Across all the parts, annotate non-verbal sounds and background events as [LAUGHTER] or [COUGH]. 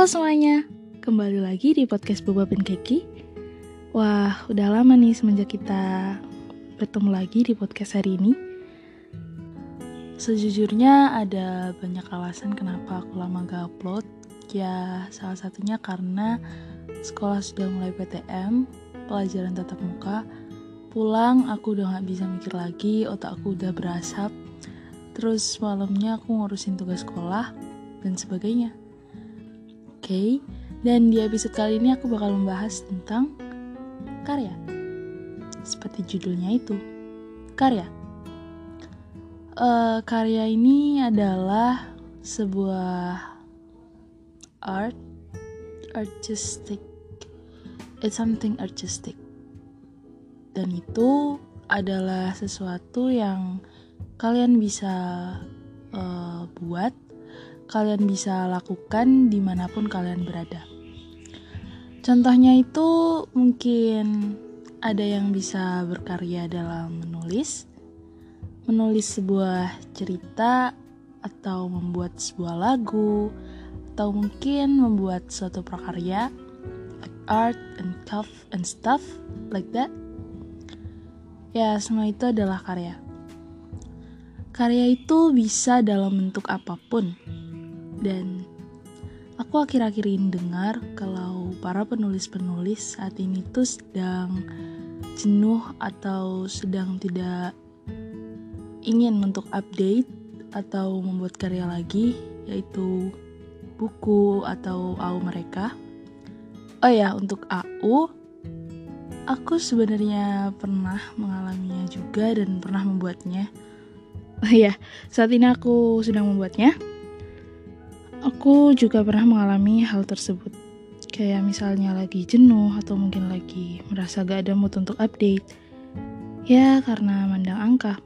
Halo semuanya, kembali lagi di podcast Boba Keki. Wah, udah lama nih semenjak kita bertemu lagi di podcast hari ini. Sejujurnya ada banyak alasan kenapa aku lama gak upload. Ya, salah satunya karena sekolah sudah mulai PTM, pelajaran tatap muka. Pulang aku udah gak bisa mikir lagi, otak aku udah berasap. Terus malamnya aku ngurusin tugas sekolah dan sebagainya. Okay, dan di episode kali ini aku bakal membahas tentang karya. Seperti judulnya itu, karya. Uh, karya ini adalah sebuah art, artistic. It's something artistic. Dan itu adalah sesuatu yang kalian bisa uh, buat kalian bisa lakukan di mana pun kalian berada. Contohnya itu mungkin ada yang bisa berkarya dalam menulis, menulis sebuah cerita, atau membuat sebuah lagu, atau mungkin membuat suatu prakarya, like art and cuff and stuff like that. Ya, semua itu adalah karya. Karya itu bisa dalam bentuk apa pun, dan aku akhir-akhir ini dengar kalau para penulis-penulis saat ini tuh sedang jenuh atau sedang tidak ingin untuk update atau membuat karya lagi yaitu buku atau AU mereka. Oh ya, untuk AU aku sebenarnya pernah mengalaminya juga dan pernah membuatnya. Oh ya, saat ini aku sedang membuatnya. Aku juga pernah mengalami hal tersebut. Kayak misalnya lagi jenuh atau mungkin lagi merasa gak ada mood untuk update. Ya karena mandang angka.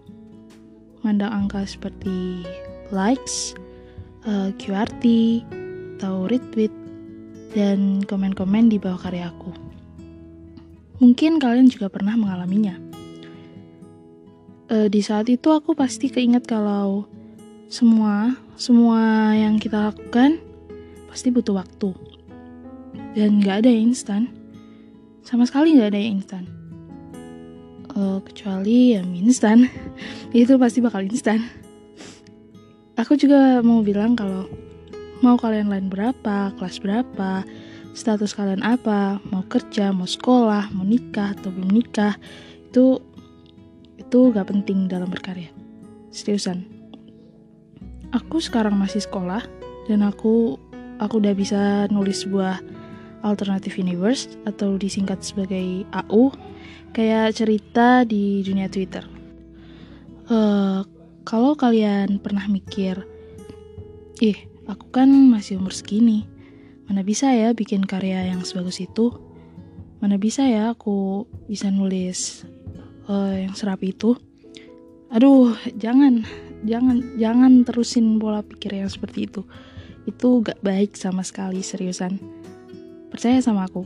Mandang angka seperti likes, uh, eh, QRT, atau retweet, dan komen-komen di bawah karya aku. Mungkin kalian juga pernah mengalaminya. Uh, di saat itu aku pasti keinget kalau semua semua yang kita lakukan pasti butuh waktu. Dan nggak ada yang instan. Sama sekali nggak ada yang instan. Uh, kecuali yang instan. [LAUGHS] Itu pasti bakal instan. Aku juga mau bilang kalau mau kalian lain berapa kelas berapa status kalian apa mau kerja mau sekolah mau nikah atau belum nikah itu itu gak penting dalam berkarya. Seriusan aku sekarang masih sekolah dan aku aku udah bisa nulis sebuah alternative universe atau disingkat sebagai AU kayak cerita di dunia Twitter. Uh, kalau kalian pernah mikir, ih aku kan masih umur segini, mana bisa ya bikin karya yang sebagus itu? Mana bisa ya aku bisa nulis uh, yang serapi itu? Aduh, jangan jangan jangan terusin pola pikir yang seperti itu. Itu gak baik sama sekali seriusan. Percaya sama aku.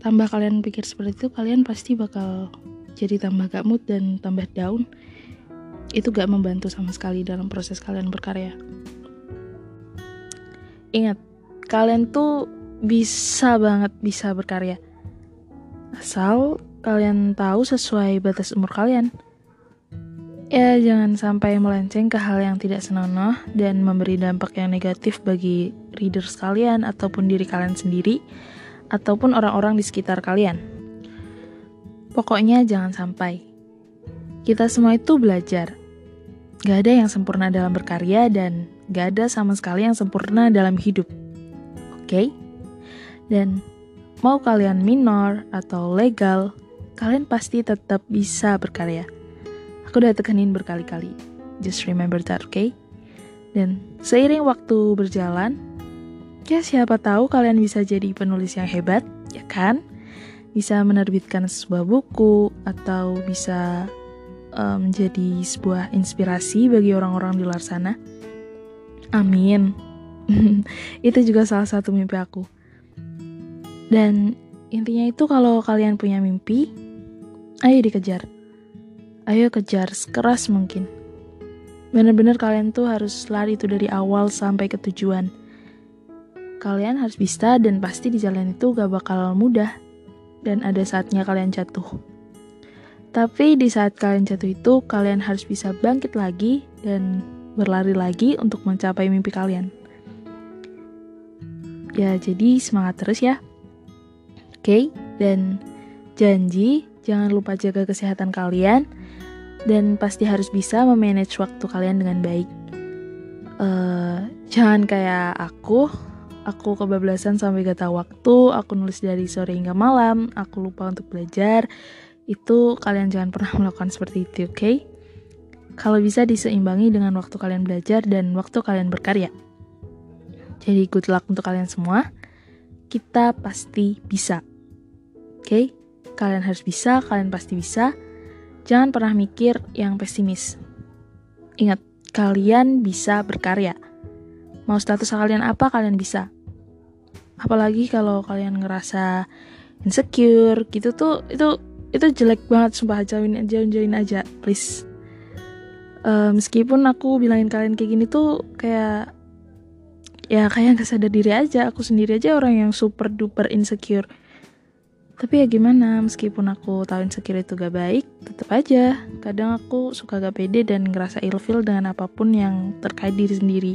Tambah kalian pikir seperti itu kalian pasti bakal jadi tambah gak mood dan tambah down. Itu gak membantu sama sekali dalam proses kalian berkarya. Ingat kalian tuh bisa banget bisa berkarya. Asal kalian tahu sesuai batas umur kalian Ya, jangan sampai melenceng ke hal yang tidak senonoh dan memberi dampak yang negatif bagi reader sekalian ataupun diri kalian sendiri ataupun orang-orang di sekitar kalian. Pokoknya jangan sampai. Kita semua itu belajar. Gak ada yang sempurna dalam berkarya dan gak ada sama sekali yang sempurna dalam hidup. Oke? Okay? Dan mau kalian minor atau legal, kalian pasti tetap bisa berkarya Aku udah tekanin berkali-kali. Just remember that? Okay? Dan seiring waktu berjalan, ya siapa tahu kalian bisa jadi penulis yang hebat, ya kan? Bisa menerbitkan sebuah buku atau bisa um, menjadi sebuah inspirasi bagi orang-orang di luar sana. Amin. [LAUGHS] itu juga salah satu mimpi aku. Dan intinya itu kalau kalian punya mimpi, ayo dikejar ayo kejar sekeras mungkin. Bener-bener kalian tuh harus lari itu dari awal sampai ke tujuan. kalian harus bisa dan pasti di jalan itu gak bakal mudah. Dan ada saatnya kalian jatuh. Tapi di saat kalian jatuh itu, kalian harus bisa bangkit lagi dan berlari lagi untuk mencapai mimpi kalian. Ya, jadi semangat terus ya. Oke, okay? dan janji jangan lupa jaga kesehatan kalian dan pasti harus bisa memanage waktu kalian dengan baik. Uh, jangan kayak aku, aku kebablasan sampai gak tahu waktu, aku nulis dari sore hingga malam, aku lupa untuk belajar. Itu kalian jangan pernah [LAUGHS] melakukan seperti itu, oke? Okay? Kalau bisa diseimbangi dengan waktu kalian belajar dan waktu kalian berkarya. Jadi good luck untuk kalian semua. Kita pasti bisa. Oke? Okay? Kalian harus bisa, kalian pasti bisa. Jangan pernah mikir yang pesimis. Ingat, kalian bisa berkarya. Mau status kalian apa, kalian bisa. Apalagi kalau kalian ngerasa insecure gitu tuh itu itu jelek banget sumpah jauhin jauhin jauhin aja please uh, meskipun aku bilangin kalian kayak gini tuh kayak ya kayak gak sadar diri aja aku sendiri aja orang yang super duper insecure tapi ya gimana meskipun aku tahu insecure itu gak baik tetap aja. Kadang aku suka gak pede dan ngerasa ilfil dengan apa pun yang terkait diri sendiri.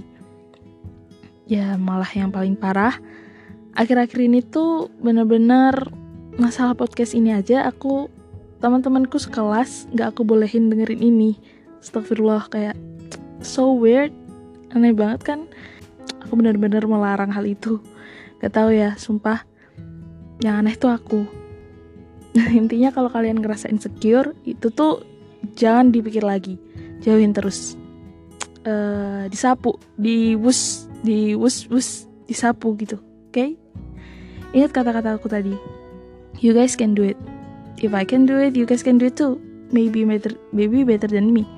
Ya malah yang paling parah akhir-akhir ini tuh bener-bener masalah podcast ini aja aku teman-temanku sekelas gak aku bolehin dengerin ini. Astagfirullah kayak so weird. Aneh banget kan? Aku benar-benar melarang hal itu. Gak tahu ya sumpah yang aneh tuh aku. [LAUGHS] Intinya kalau kalian ngerasa insecure itu tuh jangan dipikir lagi. Jauhin terus. Uh, disapu diwus diwus wus disapu gitu oke? Okay? ingat kata-kata aku tadi. You guys can do it. If I can do it you guys can do it too. Maybe better maybe better than me.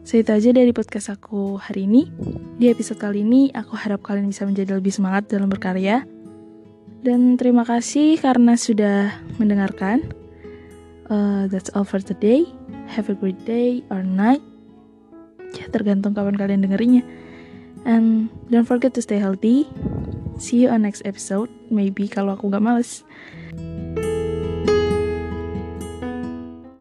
So itu aja dari podcast aku hari ini. Di episode kali ini, aku harap kalian bisa menjadi lebih semangat dalam berkarya. Dan terima kasih karena sudah mendengarkan. Uh, that's all for today. Have a great day or night. Ya, tergantung kapan kalian dengerinnya. And don't forget to stay healthy. See you on next episode. Maybe kalau aku gak males.